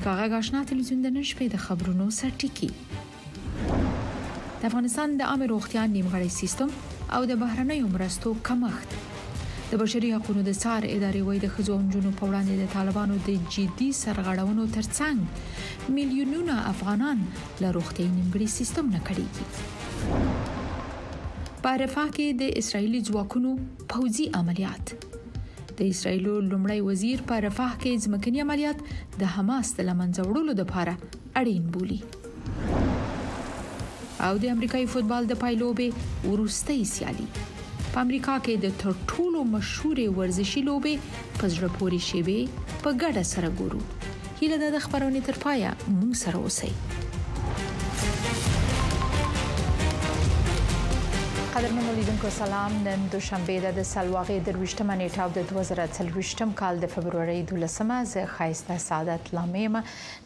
امریکا غږ آشنا تلویزیون د نن شپې د خبرونو سرټکی د افغانستان د عامه روغتیا نیمګړی سیستم او د بهرنیو مرستو کمښت د بشري حقوقو د څار ادارې وایي د ښځو او نجونو په وړاندې د طالبانو د جدي سرغړونو ترڅنګ میلیونونه افغانان له روغتي نیمګړي سیستم نه کړيږي په رفاه کې د اسرایلی ځواکونو پوځي عملیات د اسرایل لومړی وزیر په رفاه کې ځمکني عملیات د حماس د لمنځه وړلو لپاره اړین بولی او د امریکایي فوتبال د پایلوبې وروستۍ سیالي په امریکا کې د تر ټولو مشهورې ورزشي لوبې په زړه پورې شیبې په ګډه سره ګورو هیله ده د خبرونې تر پایه مونږ سره اوسئ قدرمنو لیدونکو سلام نن دوشنبه ده د سلواغې درويشتمه نیټه او د 2023م کال د فبرवरी 12مه زه خایسته سعادت لامیم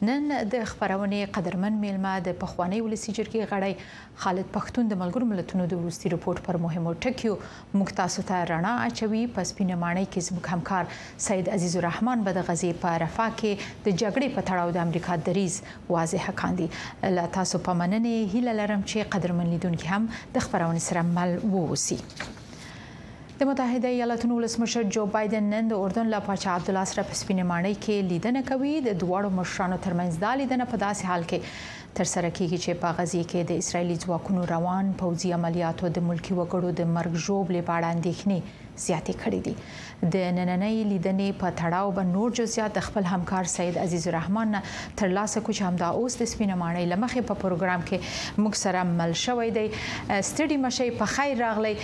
نن د خبرونې قدرمن میلمه د پخواني ولسی جرګې غړی خالد پښتون د ملګرو ملتونو د وروستي رپورټ پر مهمو ټکیو موږ تاسو ته رڼا اچوي په سپینه ماڼۍ کې زموږ همکار سید عزیز الرحمن به د غزې په رفا کې د جګړې په تړاو د امریکا دریز واضح کاندي له تاسو په مننې هیله لرم چې قدرمن لیدونکي هم د خبرونې سره مل ووسی د متحده ایالاتونو ولسمشر جو بایدن نن د اردن له پاچا عبدالله سره په سپینې ماڼۍ کې لیدنه کوي د دواړو مشرانو ترمنځ دا لیدنه په داسې حال کې ترسره کیږي چې په غزې کې د اسرایلي ځواکونو روان پوځي عملیاتو د ملکي وګړو د مرګ ژوبلې په اړه اندېښنې زیاتې کړې دي د نننۍ لیدنې په تړاو به نور جزئیات د خپل همکار سید عزیز الرحمن نه ترلاسه کو چې همدا اوس د سپینه ماڼۍ لمخې په پروګرام کې موږ سره مل شوی دی ستړي مشي په خیر راغلی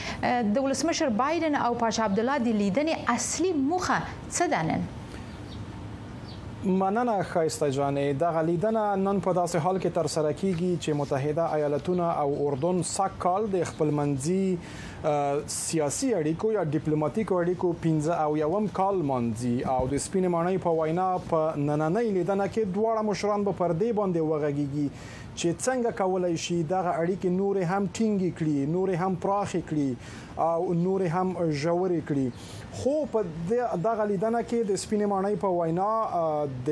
د ولسمشر بایدن او پاچا عبد الله د لیدنې اصلي موخه څه ده نن مننه ښایسته جانې دغه لیدنه نن په داسې حال کې ترسره کیږي چې متحده ایالتونه او اردن سږ کال د خپلمنځي سیاسي اړیکو یا ډیپلوماټیکو اړیکو 15 او یوم کال مانځي او د سپینې ماڼۍ په وینا په نننۍ لیدنه کې دواړه مشران به پر دې باندې وغږیږي چې څنګه کولای شي دغه اړیکې نورې هم ټینګې کړي، نورې هم پراخې کړي او نورې هم ژورې کړي. خو په دغه لیدنه کې د سپینې ماڼۍ په وینا د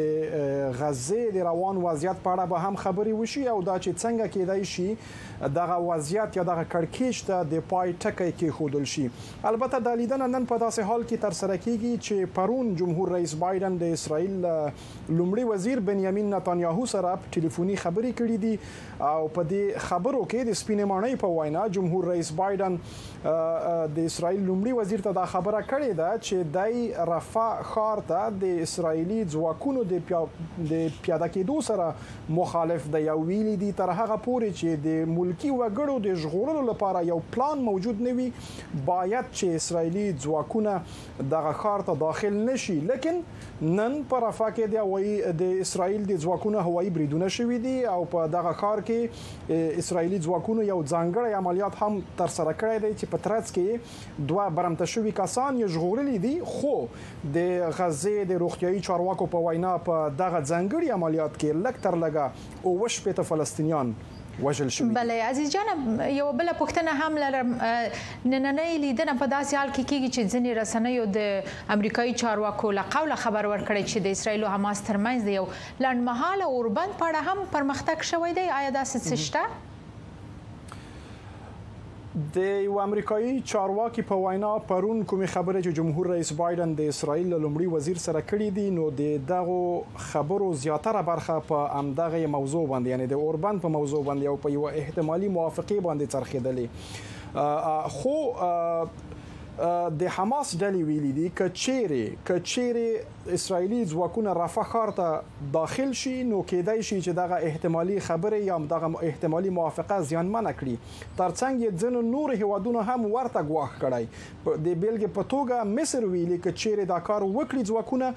غزې د روان وضعیت په اړه به هم خبرې وشي او دا چې څنګه کېدای شي دغه وضعیت یا دغه کړکېچ ته د پای ټکی کېښودل شي. البته دا لیدنه نن په داسې حال کې ترسره کېږي چې پرون جمهور رئیس بایډن د اسراییل له لومړي وزیر بنیامین نتانیاهو سره ټیلیفوني خبرې کړې دي او په دې خبرو کې د سپینې ماڼۍ په وینا جمهور رئیس بایډن د اسراییل لومړي وزیر ته دا خبره کړې ده چې دی رفح ښار ته د اسراییلي ځواکونو د پیاده کېدو سره مخالف دی او ویلي دي، تر هغه پورې چې د ملکي وګړو د ژغورلو لپاره یو پلان موجود نه وي، باید چې اسراییلي ځواکونه دغه ښار ته داخل نه شي. لیکن نن په رفح کې د اسراییل د ځواکونو هوایي بریدونه شوي دي او په دغه ښار کې اسراییلي ځواکونو یو ځانګړی عملیات هم ترسره کړی دی چې په ترڅ کې یې دوه برمته شوي کسان یې ژغورلي دي، خو د غزې د روغتیايي چارواکو په وینا په دغه ځانګړي عملیات کې لږ تر لږه اووه شپېته فلسطینیان وژل شوي دي. بله عزیز جانه یوه بله پوښتنه هم لرم، نننۍ لیدنه په داسې حال کې کېږي چې ځینې رسنیو د امریکايي چارواکو له قوله خبر ورکړی چې د اسراییل او حماس ترمنځ د یو لنډمهاله اوربند په اړه هم پرمختګ شوی دی، ایا داسې څه شته؟ د یو امریکایي چارواکي په وینا پرون کومې خبرې چې جمهور رئیس بایدن د اسرایل له لومړي وزیر سره کړې دي نو د دغو خبرو زیاتره برخه په امدغه موضوع باندې یعنی د اوربند په موضوع باندې او په یو احتمالي موافقه باندې څرخېدلې خو د حماس ډلې ویلي دي کچېره کچېره اسراییلي ځواکونه رفح ښار ته داخل شي نو کېدای شي چې دغه احتمالي خبرې یا دغه احتمالي موافقه زیانمنه کړي ترڅنګ یې ځینو نور هیوادونو هم ورته ګواښ کړی د بیلګې په توګه مصر ویلي که چیرې دا کار وکړي ځواکونه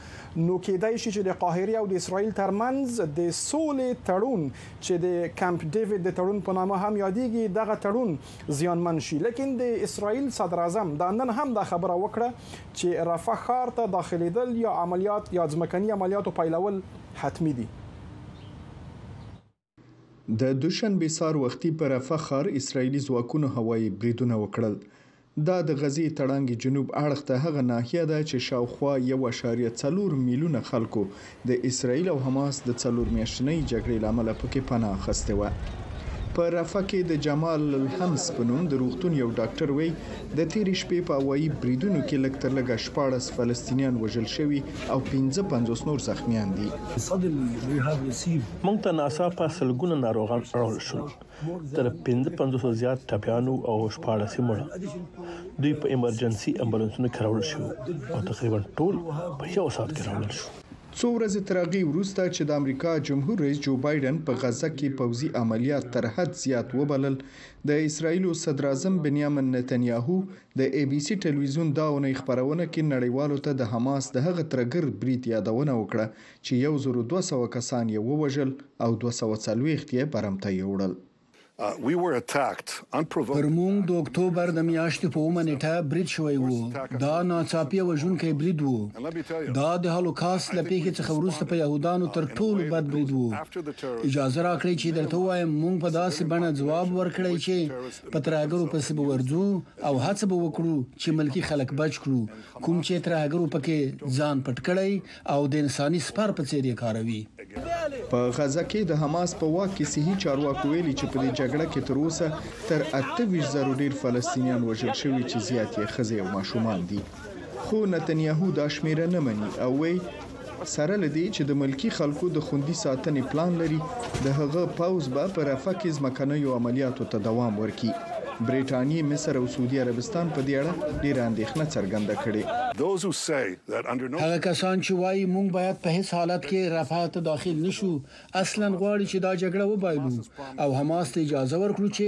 نو کېدای شي چې د قاهره او د اسراییل ترمنځ د سولې تړون چې د کمپ ډیوډ د تړون په نامه هم یادېږي دغه تړون زیانمن شي لیکن د اسراییل صدر اعظم دا نن هم دا خبره وکړه چې رفح ښار ته داخلېدل یا عملیات یا ځمکني عملیاتو پیلول حتمي دي. د دوشنبې سهار وختي په رفح ښار اسراییلي ځواکونو هوایي بریدونه وکړل. دا د غزې تړانګې جنوب اړخ ته هغه ناحیه ده چې شاوخوا یو اعشاریه څلور میلیونه خلکو د اسراییل او حماس د څلور میاشتنۍ جګړې له امله پکې پناه اخیستې وه. په رفح کې د جمال الحمص په نوم د روغتون یو ډاکټر وایي، د تېرې شپې په هوایي بریدونو کې لږ تر لږه شپاړس فلسطینیان وژل شوي او پنځه پنځوس نور زخمیان دي. موږ ته ناڅاپه سلګونه ناروغان اړول شول. تر پنځه پنځوسو زیات ټپیان وو او شپاړس یې مړه. دوی په ایمرجنسي امبولانسونو کې راوړل شوي وو او تقریبا ټول په یو ساعت کې راوړل شو. څو ورځې تر هغې وروسته چې د امریکا جمهور رئیس جو بایډن په غزه کې پوځي عملیات تر حد زیات وبلل، د اسراییل صدراعظم بنیامن نتنیاهو د ای بي سي ټلویزیون دا اونۍ خپرونه کې نړیوالو ته د حماس د هغه ترهګر برید یادونه وکړه چې یو زرو دوه سوه کسان یې ووژل او دوه سوه څلوېښت یې برمته یوړل. پر موږ د اکتوبر د میاشتې په اومه نېټه برید شوی و، دا ناڅاپي او وژونکی برید و. دا د هالوکاست له پېښې څخه وروسته په یهودانو تر ټولو بد برید و. اجازه راکړئ چې درته ووایم، موږ په داسې بڼه ځواب ورکړی چې په ترهګرو پسې به ورځو او هڅه به وکړو چې ملکي خلک بچ کړو، کوم چې ترهګرو پکې ځان پټ کړی او د انساني سپر په څېر یې کاروي. په غزه کې د حماس په واک کې صحي چارواکو ویلي چې په دې جګړه کې تر اوسه تر اته ویشت زرو ډېر فلسطینیان وژل شوي چې زیات یې ښځې او ماشومان دي. خو نتنیاهو دا شمېره نه مني او وایي، سره له دې چې د ملکي خلکو د خوندي ساتنې پلان لري، د هغه پوځ به په رفح کې ځمکنیو عملیاتو ته دوام ورکړي. برېټانیې، مصر او سعودي عربستان په دې اړه ډېره اندېښنه څرګنده کړې. هغه کسان چې وايي موږ باید په هیڅ حالت کې رفح ته داخل نه شو، اصلاً غواړي چې دا جګړه وبایلو او حماس ته اجازه ورکړو چې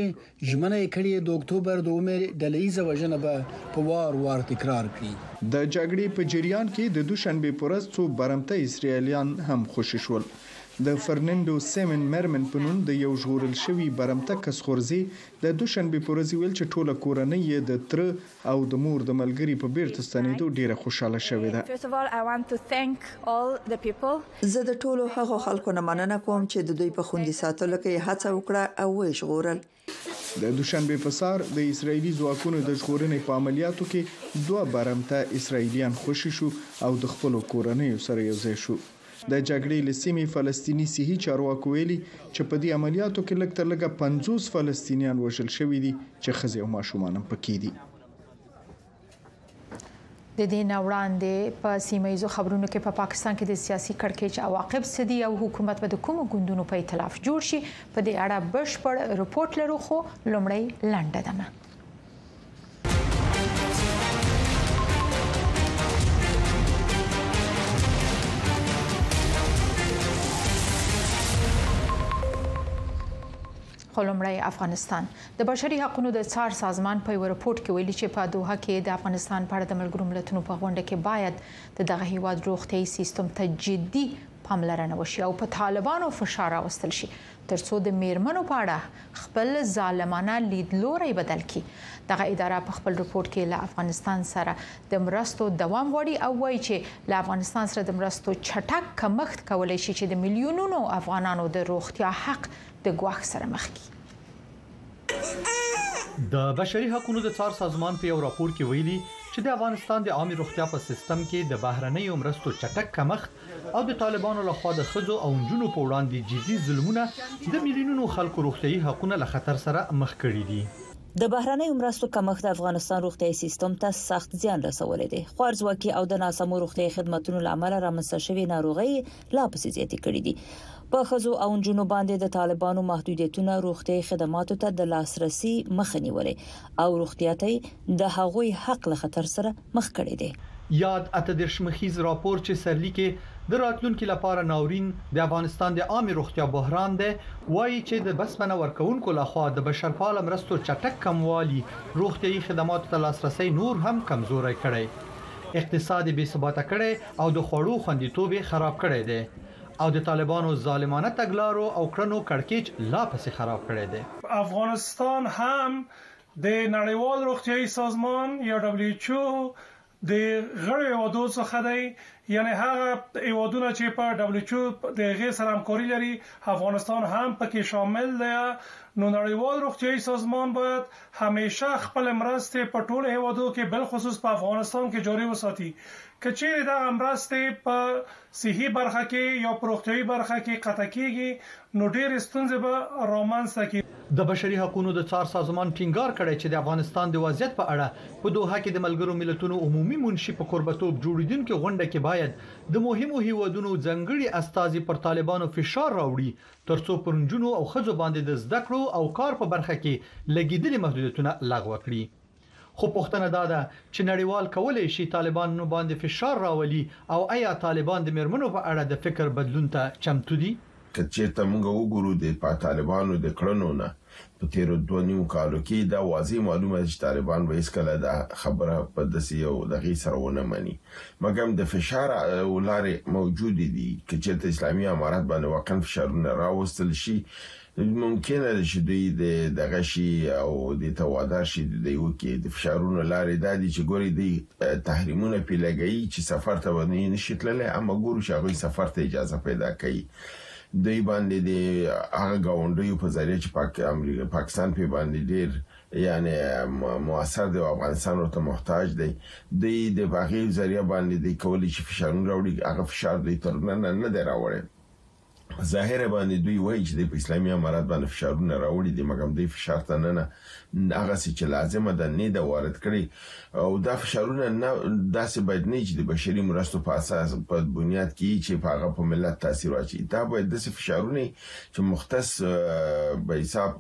ژمنه یې کړې د اکتوبر د اوومې ډله ییزه وژنه به په وار وار تکرار کړي. د جګړې په جریان کې د دوشنبې په ورځ څو برمته اسراییلیان هم خوشې شول. د فرننډو سیمن میرمن په نوم د یو ژغورل شوي برمته کس خورزې د دوشنبې په ورځ ویل چې ټوله کورنۍ یې د تره او د مور د ملګري په بیرته ستنیدو ډیره خوشحاله شوې ده. زه د ټولو هغو خلکو نه مننه کوم چې د دوی په خوندي ساتلو کې یې هڅه وکړه او ویې ژغورل. د دوشنبې په سهار د اسراییلي ځواکونو د ژغورنې په عملیاتو کې دوه برمته اسراییلیان خوشې شو او د خپلو کورنیو سره یوځای شو. د جګړې له سیمې فلسطیني صحي چارواکو ویلي چې په دې عملیاتو کې لږ تر لږه پنځوس فلسطینیان وژل شوي دي چې ښځې او ماشومان هم پکې دي. د دې نه وړاندې په سیمه ایزو خبرونو کې په پا پاکستان کې د سیاسي کړکېچ عواقب څه دي او حکومت به د کومو ګوندونو په ائتلاف جوړ شي په دې اړه بشپړ رپورټ لرو خو لومړی لنډه دمه خلمړی افغانستان د بشري حقوقو د څار سازمان په یو رپورت کې ویلي چې په دوه کې د افغانستان په اړه د ملګرو ملتونو په غونډه کې باید د دغه هیواد روغتيایي سیستم ته جدي پاملرنه وشي او په طالبانو فشار راوستل شي تر څو د میرمنو په اړه خپل ظالمانه لیدلوری بدل کړي دغه اداره په خپل رپورت کې له افغانستان سره د مرستو دوام غواړي او وایي چې له افغانستان سره د مرستو چټک کمښت کولای شي چې د میلیونونو افغانانو د روغتیا حق د ګواښ سره مخ کړي د بشري حقوقو د څار سازمان په یو راپور کې ویلي چې د افغانستان د عامې روغتیا په سیستم کې د بهرنیو مرستو چټک کمښت او د طالبانو له خوا د ښځو او نجونو په وړاندې جدي ظلمونه د میلیونونو خلکو روغتیايي حقونه له خطر سره مخ کړي دي. د بهرنیو مرستو کمښت د افغانستان روغتیايي سیستم ته سخت زیان رسولی دی. خوارځواکي او د ناسمو روغتیايي خدمتونو له امله رامنځته شوې ناروغۍ یې لا پسې زیاتې کړې دي. په ښځو او نجونو باندې د طالبانو محدودیتونه روغتیايي خدماتو ته د لاسرسي مخه نیولې او روغتیا ته یې د هغوی حق له خطر سره مخ کړی دی. یاد اته دېرش مخیز راپور چې سرلیک یې د راتلونکي لپاره ناورین د افغانستان د عامې روغتیا بحران دی، وايي چې د بسپنه ورکوونکو لخوا د بشرپاله مرستو چټک کموالي روغتیايي خدماتو ته لاسرسی نور هم کمزوری کړی، اقتصاد یې بې ثباته کړی او د خوړو خوندیتوب یې خراب کړی دی او د طالبانو ظالمانه تګلارو او کړنو کړکېچ لا پسې خراب کړی دی. افغانستان هم د نړیوال روغتیايي سازمان یا WHO د غړیو هیوادو څخه دی یعنی هغه هیوادونه چی په WHO د هغی سره همکاری لری افغانستان هم پکی شامل دی نو نړیوال روغتیايي سازمان باید همیشه خپل مرستی په ټولو هیوادو کی بلخصوص په افغانستان کی جاری وساتی که چیری دغه مرستی په صحي برخه کې یا په روغتیايي برخه کې قطع کېږي، نو ډېرې ستونزې به رامنځته کړي. د بشري حقونو د څار سازمان ټینګار کړی چې د افغانستان د وضعیت په اړه په دوحه کې د ملګرو ملتونو عمومي منشي په کوربتوب جوړېدونکې غونډه کې باید د مهمو هېوادونو ځانګړي استازي پر طالبانو فشار راوړي ترڅو پر نجونو او ښځو باندې د زده کړو او کار په برخه کې لګېدلي محدودیتونه لغوه کړي. خو پوښتنه دا ده چې نړیوال کولی شي طالبانو باندې فشار راولي او ایا طالبان د میرمنو په اړه د فکر بدلون ته چمتو دي؟ که چیرته موږ وګورو د په طالبانو د کړنو نه په تیرو دوه نیو کالو کې دا واضح معلومه ده چې طالبان به هیڅکله دا خبره په داسې یو دغې سره ونه مني مګم د فشار لارې موجودې دي که چیرته اسلامي امارت باندې واقعا فشارونه راوستل شي ممکنه ده چې دوی د دغه شي او دې ته وادار شي د دوی وکړي د فشارونو لارې دا دي چې ګوري دوی تحریمونه پې لګوي چې سفر ته به نه شي تللی اما ګورو چې هغوی سفر ته اجازه پیدا کوي دوی باندې د هغه ګاونډیو په ذریعه چې پاک امریکا پاکستان په باندې ډیر یعنی موثر دی او افغانستان ورته محتاج دی دوی د باغې ذریعہ باندې د کولی چې فشارونه راوړي هغه فشار دوی تر نن نه دی راوړی ظاهر باندې دوی وایي چې د په اسلامي امارات باندې فشارونه راوړي دي مګم دوی فشار ته نه نه هغه څه چې لازمه ده نه دا وارد کړي او دا فشارونه نه داسې باید نه چې د بشري مرستو په اساس په بنیاد کې چې په هغه په ملت تاثیر واچي دا باید داسې فشارونه چې مختص به حساب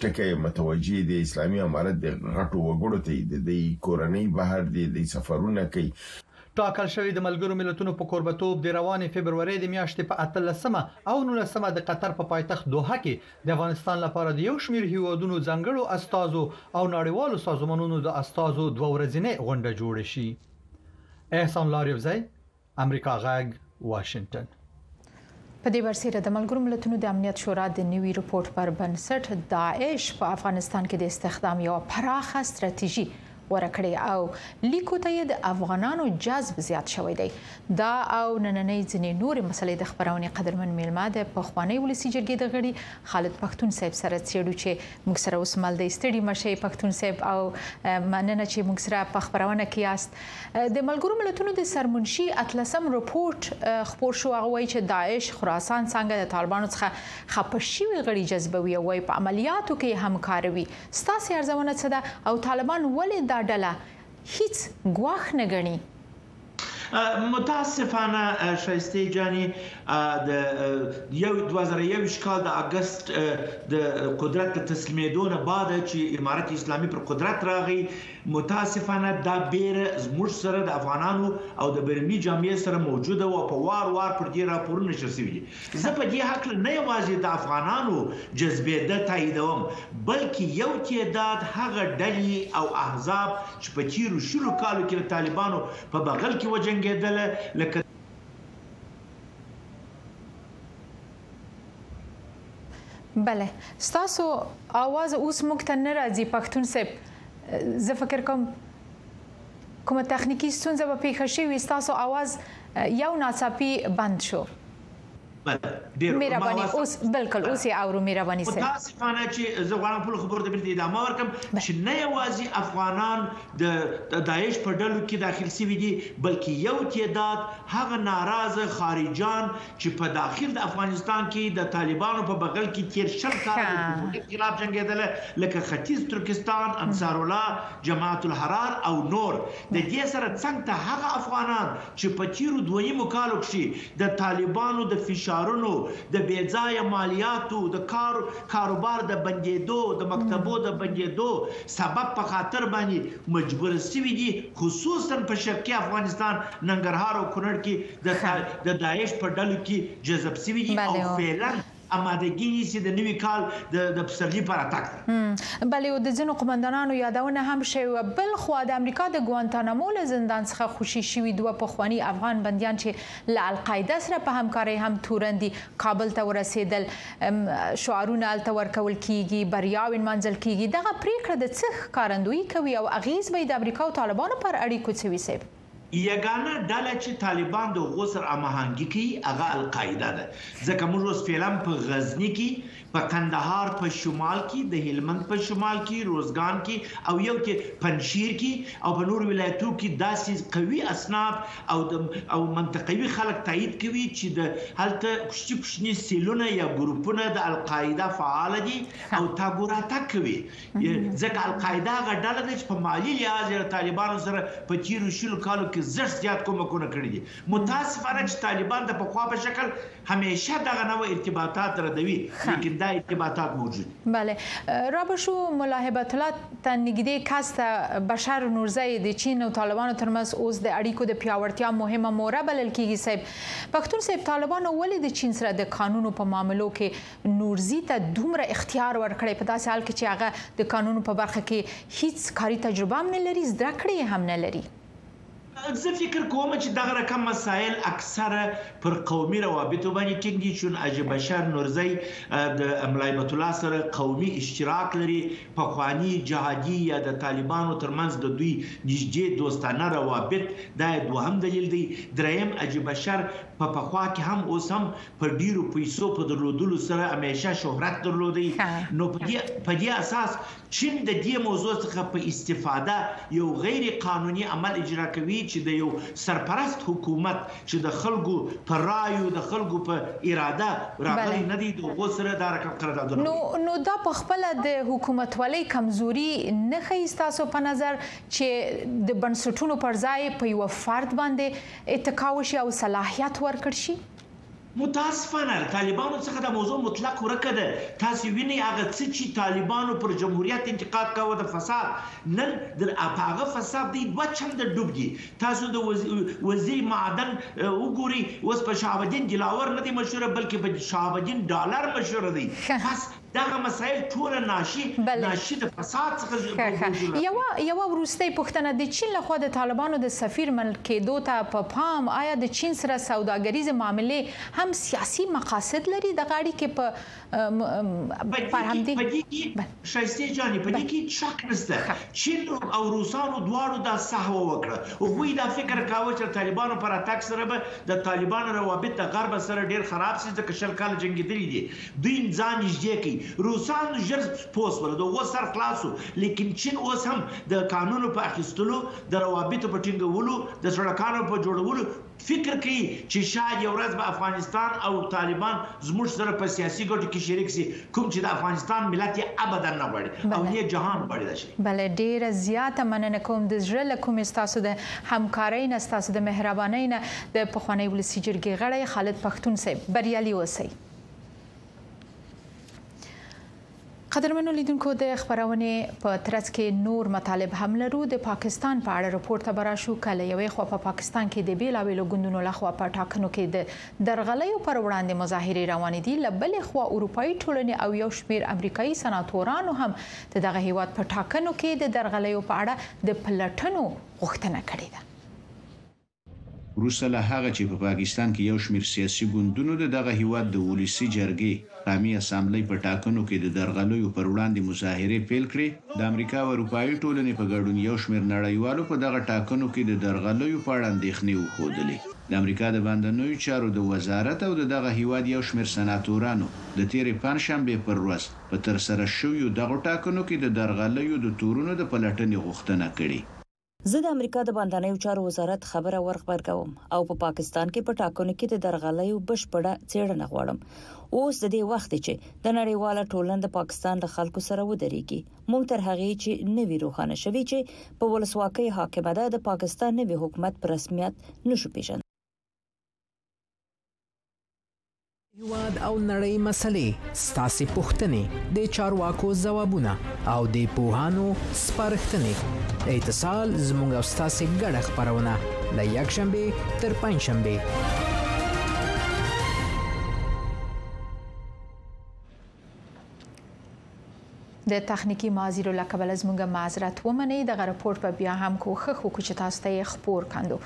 ټکی متوجي دي اسلامي امارات د غټو وګړو ته د کورنۍ بهر دي د سفرونه کوي ټاکل شوې د ملګرو ملتونو په کوربه توب د روانې فبرورۍ د میاشتې په اتلسمه او نولسمه د قطر په پایتخت دوحه کې د افغانستان لپاره د یو شمیر هیوادونو ځانګړو استازو او نړیوالو سازمانونو د استازو دوه ورځینۍ غونډه جوړه شي. احسان لاریوزی، امریکا غږ، واشنګټن. په دې برسېره د ملګرو ملتونو د امنیت شورا د نوي رپورت پر بنسټ داعش په افغانستان کې د استخدام یو پراخه ستراتیژي ورکړې او لیکو ته د افغانانو جذب زیات شوی دی دا او نننې ځنې نورې مسلې د خبرونې قدرمن میلمه د پخوانی ولسی جرګې د غړي خالد پښتون صاحب سره څېړو چې موږ سره اوس مل دی ستړي مشه پښتون صاحب او مننه چې موږ سره په خبرونه کې یاست د ملګرو ملتونو د سرمنشي اتلسم رپورټ خپور شو هغه وایي چې داعش خراسان څنګه د طالبانو څخه خپه شوي غړي جذبوي او وایي په عملیاتو کې همکاروي ستاسو ارزونه څه ده او طالبان ولې دا ډله هیڅ ګواښ نه ګڼي متاسفانه شایسته جاني د 2021 کال د اگست د قدرت د تسلیمېدو نه بعد چې امارت اسلامي پر قدرت راغی متاسفانه دا بېره زموږ سره د افغانانو او د بهرني جامعې سره موجوده وه او په وار وار پر دې راپورونه نشر شوي دي. زه په دې هکله نه یوازې د افغانانو جذبېده تاییدوم، بلکې یو تعداد هغه ډلې او احزاب چې په تېرو شلو کالو کې له طالبانو په بغل کې وجنګېدل، لکه. بله ستاسو आवाज اوس موږ ته نه راځي پښتون صاحب زه فکر کوم کومه تخنیکی ستونزه به پیښه شي وي ستاسو आवाज یو ناڅاپي بند شو ډیر مهرباني اوس بالکل اوس یې اورو مهرباني سره متاسفانه چې زه غواړم خپل خبرو ته بیرته ادامه ورکم چې نه یوازې افغانان د داعش په ډلو کې داخل شوي دي بلکې یو تعداد هغه ناراضه خارجان چې په داخل د افغانستان کې د طالبانو په بغل کې تېر شل کاله د جمهوریت خلاف جنګېدل لکه ختیځ ترکستان، انصارالله، جماعت الحرار او نور د دې سره څنګ ته هغه افغانان چې په تېرو دویمو کالو کښې د طالبانو د فشارونو، د بې ځایه مالیاتو، د کار کاروبار د بندېدو، د مکتبو د بندېدو سبب په خاطر باندې مجبور شوي دي خصوصاً په شرقي افغانستان ننګرهار او کونړ کې د داعش په ډلو کې جذب شوي دي او فعلا امادګي نیسي د نوي کال د پسرلي په راتګ ته. بله او د ځینو قومندانانو یادونه هم شوې وه. بل خوا د امریکا د ګوانتانامو له زندان څخه خوشي شوي دوه پخواني افغان بندیان چې له القاعده سره په همکارۍ هم تورن دي کابل ته ورسېدل. شعارونه هلته ورکول کېږي، بریاوې نمانځل کېږي. دغه پرېکړه د څه ښکارندويي کوي او اغېز به یې د امریکا او طالبانو پر اړیکو څه وي صیب؟ یګانه ډله چې طالبان د هغو سره هماهنګي کوي هغه القاعده ده ځکه موږ اوس فعلا په غزني کې، په قندهار په شمال کې، د هلمند په شمال کې، روزګان کې او یو کې پنجشیر کې او په نورو ولایتو کې داسې قوي اسناد او د او منطقوي خلک تایید کوي چې د هلته کوچني کوچني سیلونه یا ګروپونه د القاعده فعال دي او تګ و راتګ کوي. ځکه القاعده هغه ډله ده چې په مالي لحاظ یې له طالبانو سره په تېرو شلو کالو کې زښت زیات کومکونه کړي دي. متاسفانه چې طالبان د پخوا په شکل همېشه دغه نوع ارتباطات ردوي، لیکن دا ارتباطات موجود دي. بله را به شو ملا هبت الله ته نږدې کس ته، بشر نورزی یې د چین او طالبانو ترمنځ اوس د اړیکو د پیاوړتیا مهمه موره بلل کېږي. صیب پښتون صیب، طالبانو ولې د چین سره د کانونو په معاملو کې نورزي ته دومره اختیار ورکړی په داسې حال کې چې هغه د قانونو په برخه کې هیڅ کاري تجربه هم نه لري زده کړې یې هم نه لري. زه فکر کوم چې دغه رقم مسایل اکثره پر قومي روابطو باندې ټینګ دي چون حاجي بشر نورزی د ملا هبت الله سره قومي اشتراک لري پخواني جهادي یا د طالبانو تر منځ د دوی نږدې دوستانه روابط دا یې دوهم دلیل دی دریم حاجي بشر په پخوا کې هم اوس هم په ډیرو پیسو په درلودلو سره همیشه شهرت درلودی نو په دې اساس چین د دې موضوع څخه په استفاده یو غیر قانوني عمل اجرا کوي چې د یو سرپرست حکومت چې د خلکو په رایو د خلکو په اراده راغلی نه دی د هغو سره دا رقم قراردادونه کوي. نو دا په خپله د حکومتولۍ کمزوري نه ښيي ستاسو په نظر چې د بنسټونو پر ځای په یوه فرد باندې اتکا وشي او صلاحیت ورکړ شي؟ متاسفانه له طالبانو څخه دا موضوع مطلق ورکه ده، تاسې وینئ هغه څه چی طالبانو پر جمهوریت انتقاد کاوه د فساد نن د په هغه فساد دوی دوه چنده ډوب دي، تاسو د وزیر معدن وګورئ اوس په شهاب الدین دلاور نه دی مشهور بلکه په شهاب الدین ډالر مشهور دی، پس. دغه مسایل ټوله ناشی ناشی د فساد څخه جوړ یوه یوه وروستۍ پوښتنه د چین لخوا د طالبانو د سفیر منل کیدو ته په پام آیا د چین سره سوداګریزې معاملې هم سیاسي مقاصد لري دغه اړیکې په پر همدې په دې کې شایسته جانې په دې کې شک نشته چین او روسانو دواړو دا سهو وکړه هغوی دا فکر کاوه چې طالبانو پر اتاک سره به د طالبانو روابط د غرب سره ډیر خراب شي ځکه شل کاله جنګیدلي دي دوی ځان نژدې کړ روسانو ژر پوه شول د هغو سر خلاص شو لیکن چین اوس هم د کانونو په اخیستلو د روابطو په ټینګولو د سړکانو په جوړولو فکر کوي چې شاید یو ورځ به افغانستان او طالبان زموږ سره په سیاسي ګټو کې شریک شي کوم چې د افغانستان ملت یې ابدا نه غواړي او بله نۀ جهان غواړي دا شی. بله ډیره زیاته مننه کوم د زړه له کومې ستاسو د همکارۍ نه ستاسو د مهربانۍ نه د پخوانۍ ولسي جرګې غړی خالد پښتون صیب بریالي اوسئ. قدرمنو لیدونکو د خبرونه په ترڅ کې نور مطالب هم لرو د پاکستان په اړه رپورت ته براشو کله یوې خو په پاکستان کې د بیلاویلو ګوندونو لخوا په ټاکنو کې د درغلیو پر وړاندې مظاهره روان دي لبلې خو اروپאי ټولنې او یو شمیر امریکایي سناتورانو هم د دغه هیواد په ټاکنو کې د درغلیو په اړه د پلټنو غوښتنه کړې ده وروسته له هغه چې په پاکستان کې یو شمېر سیاسي ګوندونو د دغه هېواد د ولسي جرګې، قامي اسامبلۍ، په ټاکنو کې د درغلیو پر وړاندې مظاهرې پیل کړې، د امریکا او اروپايي ټولنې په ګډون یو شمېر نړیوالو په دغه ټاکنو کې د درغلیو په اړه اندېښنې وښودلې. د امریکا د باندنیو چارو د وزارت او د دغه هېواد یو شمېر سناتورانو د تېرې پنجشنبې پر ورځ په ترسره شویو دغو ټاکنو کې د درغلیو د تورونو د پلټنې غوښتنه کړې. زه د امریکا د باندنیو چارو وزارت خبره ورغبرګوم او په پاکستان کې په ټاکنو کې د درغلیو بشپړه څېړنه غواړم اوس د دې وخت دی چې د نړیواله ټولنه د پاکستان له خلکو سره ودرېږي موږ تر هغه چې نوی روښانه شوی چې په ولسواکۍ حاکمه ده د پاکستان نوی حکومت په رسمیت نشو پیژندل هیواد او نړۍ مسلې ستاسو پوښتنې د چارواکو ځوابونه او د پوهانو سپارښتنې اتصال زموږ او ستاسو ګډه خبرونه د یک شنبه تر پنځ شنبه د تخنیکی معذیرو لکبل زموږ معذرت ومنئ دغه رپورت په بیا هم کوښښ وکړو چې تاسو ته یې خپور کاندو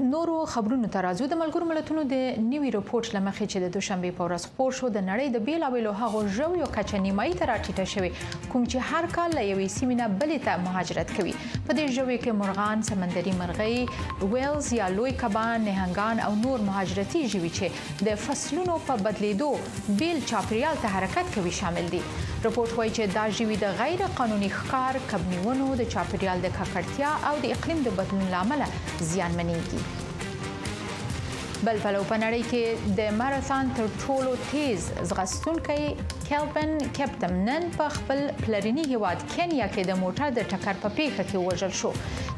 نورو خبرونو ته راځو د ملګرو ملتونو د نوي رپورټ لمخې چې د دوشنبه په ورځ خپور شو د نړۍ د بیلاویلو هغو ژویو کچه نیمایي ته راټیټه شوې کوم چې هر کال له یوې سیمې نه بلې ته مهاجرت کوي په دې ژویو کې مرغان سمندري مرغۍ ویلز یا لوی کبان نهنګان او نور مهاجرتي ژوي چې د فصلونو په بدلیدو بیل چاپیریال ته حرکت کوي شامل دي رپورټ وایي چې دا ژوي د غیر قانوني ښکار کبنیونو د چاپیریال د ککړتیا او د اقلیم د بدلون لامل زیانمنېږي. بل پلو په نړۍ کې د ماراثون تر ټولو تیز ځغستونکی کیلبن کپتم نن په خپل پلرینی هیواد کینیا کې د موټر د ټکر په پیښه کې وژل شو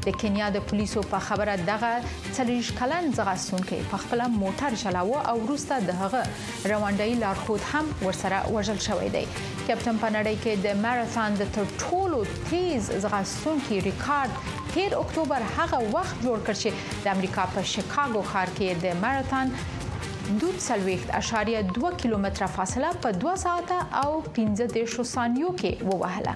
د کینیا د پولیسو په خبره دغه څلویش کلن ځغستونکی په خپل موټر چلاوه او وروسته د هغه روانډي لارښود هم ورسره وژل شوی دی کپتم په نړۍ کې د ماراثون د تر ټولو تیز ځغستونکو سونکي ریکارد تیر اکتوبر هغه وخت جوړ کړ چې د امریکا په شیکاګو ښار کې د ماراثون دود 40.2 کیلومتره فاصله په 2 ساعته او 15 ثانیو کې ووهله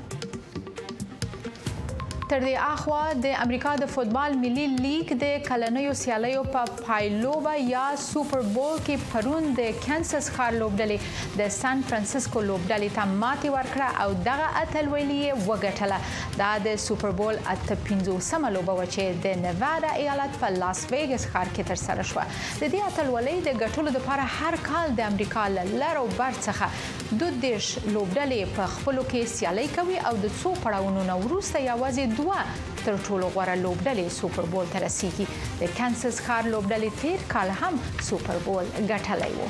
تر دې اخوا د امریکا د فوتبال ملي لیګ د کلنیو سیالیو په پایلوبه یا سوپر بول کې پرون د کانساس ښار لوبډلې د سان فرانسیسکو لوبډلې ته ماتې ورکړه او دغه اتلولي یې وګټله دا د سوپر بول اته پنځوسمه لوبه و چې د نوادا ایالت په لاس ویګس ښار کې تر سره شوه د دې اتلولۍ د ګټلو لپاره هر کال د امریکا له لر او بر څخه دوه دیرش لوبډلې په خپلو کې سیالۍ کوي او د څو پړاوونو نه وروسته یوازې دوه تر ټولو غوره لوبډلې سوپر بول ته رسیږي د کانساس ښار لوبډلې تیر کال هم سوپر بول ګټلی وو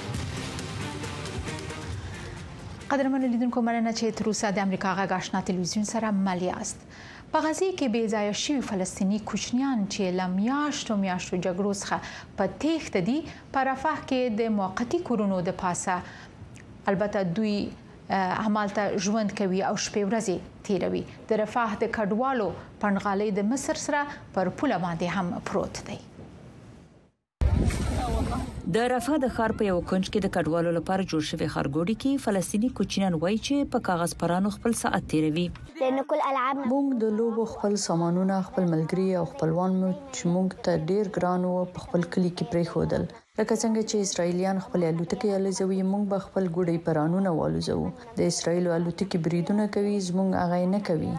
قدرمنو لیدونکو مننه چې تر اوسه د امریکا غږ آشنا تلویزیون سره مل یاست په غزه کې بې ځای شوی فلسطینی کوچنیان چې لمیاشتو میاشتو جګړو څخه په تیښت دي په رفح کې د موقتی کورونو د پاسه البته دوی همالته ژوند کوي او شپې ورځې تیروي د رفاه د کډوالو پنډغالۍ د مصر سره پر پوله باندې هم پروت دی د رفاه د ښار په یو کونج کې د کډوالو لپاره جوړ شوی خارګوډي کې فلسطینی کوچینان وایي چې په کاغذ پرانو خپل ساعت تیروي موږ د لوبو خپل سامانونه خپل ملګری او خپلوان مو چې موږ ته ډیر ګران وو په خپل کلی کې پریخودل لکه څنګه چې اسرائیلیان خپلې الوتکې الوزوي، موږ به خپل ګوډی پرانونه والوزوو. د اسرائیلو الوتکې بریدونه کوي، زموږ هغه یې نه کوي.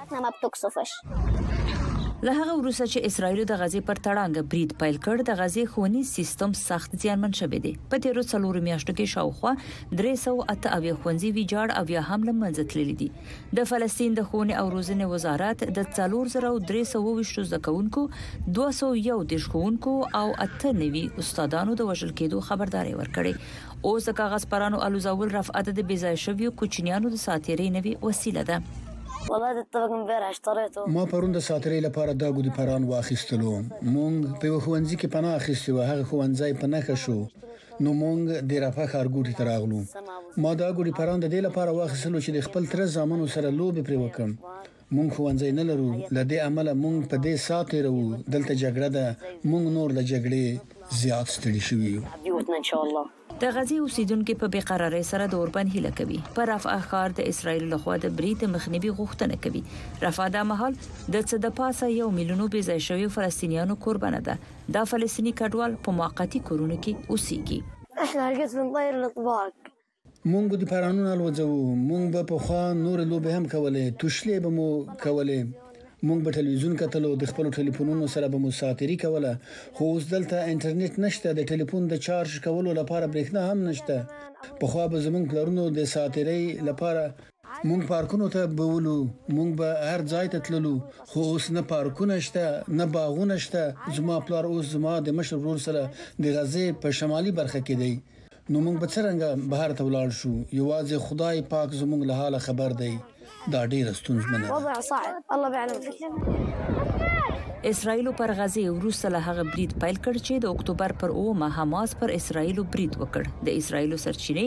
له هغه وروسته چې اسرائیلو د غزې پر تړانګه برید پیل کړ، د غزې ښوونیز سیستم سخت زیانمن شوی دی. په تېرو څلورو میاشتو کې شاوخوا درې سوه اته اویا ښوونځي ویجاړ او یا هم له منځه تللي دي. د فلسطین د ښوونې او روزنې وزارت د 4320 زده کوونکو، 211 ښوونکو او 98 استادانو د وژل کېدو خبرداری ورکړی. اوس د کاغذ پرانو الوزول رفعت د بېځایه شویو کوچنیانو د ساعتېرۍ نوې وسیله ده. ما پرون د ساعتېرۍ لپاره دا ګودي پران واخیستلو. موږ په یوه ښوونځي کې پناه اخیستې وه، هغه ښوونځی په نښه شو. نو مونږ د رفح ښارګوټي ته راغلو. ما دا ګوډي پران د دې لپاره واخیستلو چې د خپل تره زامنو سره لوبې پرې وکړم. مونږ ښوونځی نه لرو، له دې امله مونږ په دې ساه تېروو، دلته جګړه ده، مونږ نور له جګړې زیات ستړي شوي یو. د غزې اوسېدونکي په بې قرارۍ سره د اوربند هیله کوي. په رفح ښار د اسراییلو له خوا د برید د مخنیوي غوښتنه کوي. رفح دا مهال د څه د پاسه یو میلیونو بې ځای شویو فلسطینیانو کوربنه ده. دا فلسطیني کډوال په موقتي کورونو کې اوسېږي. احنا هلقيت بنطير الاطباق. مونږ د پرانونه الوځوو. مونږ به پخوا نورې لوبې هم کولې، توشلې به مو کولې، مونږ به ټلویزیون کتلو، د خپلو ټلیفونونو سره به مو ساعت تېري کوله، خو اوس دلته انټرنیټ نشته، د ټلیفون د چارج کولو لپاره برېښنا هم نشته، پخوا به زمونږ پلرونو د ساعت تېرۍ لپاره. مونږ پارکونو ته بولو مونږ به هر ځای ته تللو خو اوس نه پارکونه شته نه باغونه شته زما پلار اوس زما د مشر ورور سره د غزې په شمالي برخه کې دی نو مونږ به څرنګه بهر ته ولاړ شو یوازې خدای پاک زمونږ له حاله خبر دی دا ډیره ستونزمنه ده. وضع صعب الله بعلم فيه. اسراییلو پر غزې وروسته له هغه برید پیل کړ چې د اکتوبر پر اومه حماس پر اسراییلو برید وکړ. د اسراییلو سرچینې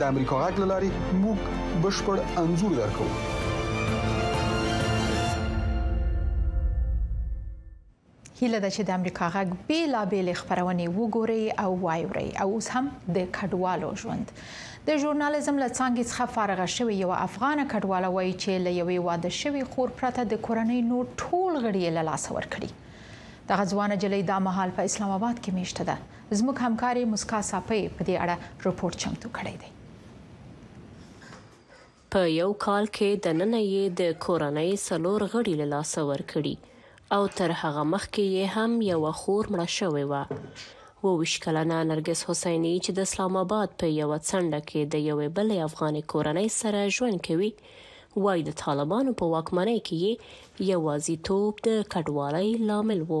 د امریکا غږ لاري موږ بشپړ انزور درکو هیله ده چې د امریکا غږ بیلابېلې خبرونه وګورئ او وایورئ او اوس هم د کډوالو ژوند د ژورنالیزم له څنګه څخه فارغ شوی یو افغان کډواله وایي چې له یوې واده شوی خور پرته د کورنۍ نور ټول غړي له لاس ورکړي دغه ځوان جلې د مهال په اسلام آباد کې میشته ده زموږ همکارې مسکا ساپۍ په دې اړه رپورټ چمتو کړی دی. په یو کال کې دننه یې د کورنۍ څلور غړي له لاسه ورکړي او تر هغه مخکې یې هم یوه خور مړه شوې وه. اووه ویشت کلنه نرګس حسیني چې د اسلام اباد په یوه څنډه کې د یوې بلې افغانې کورنۍ سره ژوند کوي، وايي د طالبانو په واکمنۍ کې یې یوازیتوب د کډوالۍ لامل و.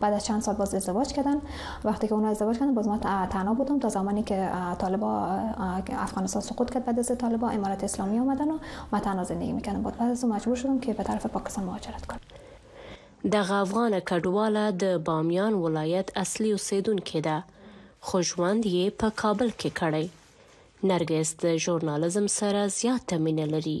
بعد از چند سال باز ازدواج کردن وقتی که اون ازدواج کردن باز ما تنها بودم تا زمانی که طالبا افغانستان سقوط کرد بعد از طالبا امارات اسلامی اومدن و ما تنها زندگی میکردم بعد از مجبور شدم که به طرف پاکستان مهاجرت کنم دغه افغان کډواله د بامیان ولایت اصلي اوسېدونکې ده خو ژوند یې په کابل کې کړی. نرګس د ژورنالیزم سره زیاته مینه لري.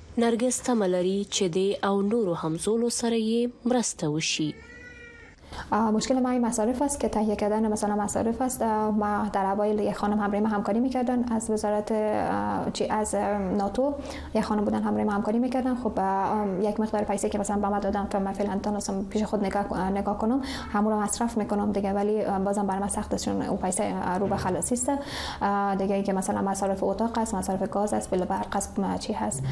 نرګس تمه لري چې دې او نورو همزولو سره یې مرسته وشي. مشکل ما این مصارف است که تهیه کردن مثلا مصارف است ما در اوایل یک خانم همراه ما همکاری میکردن از وزارت چی از ناتو یک خانم بودن همراه ما همکاری میکردن خب یک مقدار پیسه که مثلا با ما دادن تا من فعلا تونستم پیش خود نگاه نگاه کنم همون رو مصرف میکنم دیگه ولی بازم بر ما سخت است چون او پیسه رو به خلاصی است دیگه اینکه مثلا مصارف اتاق است مصارف گاز است بل برق است چی هست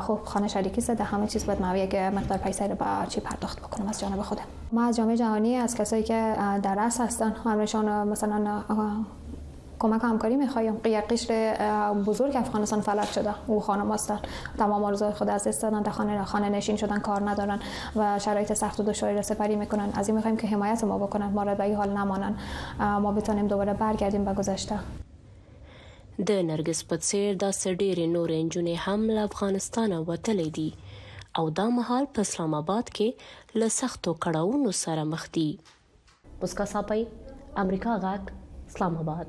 خب خانه شریکی است در همه چیز باید معویه که مقدار پیسه رو با چی پرداخت بکنم از جانب خودم ما از جامعه جهانی از کسایی که در رأس هستن همشان مثلا کمک همکاری میخوایم یک قشر بزرگ افغانستان فلج شده او خانم هستن تمام آرزوهای خود از دست دادن در خانه خانه نشین شدن کار ندارن و شرایط سخت و دشواری را سپری میکنن از این میخوایم که حمایت ما بکنن ما را به این حال نمانن ما بتوانیم دوباره برگردیم به گذشته. د نرګس په څېر داسې ډېرې نورې نجونې هم له افغانستانه وتلې دي او دا مهال په اسلام اباد کې له سختو کړاوونو سره مخ دي. موسکا ساپۍ، امریکا غږ، اسلام اباد.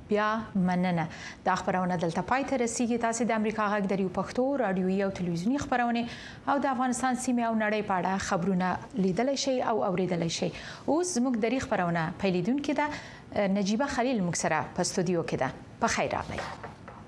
بیا مننه دا خبرونه دلته پای ته رسیدي تاسو د امریکا غږ د ریو پښتو رادیوي او ټلویزیونی خبرونه او د افغانستان سیمه او نړۍ په اړه خبرونه لیدلی شي او اوریدلی شي اوس زموږ د ری خبرونه پیلیدونکې ده نجیبه خلیل موږ سره په استودیو کې ده په خیر راغلی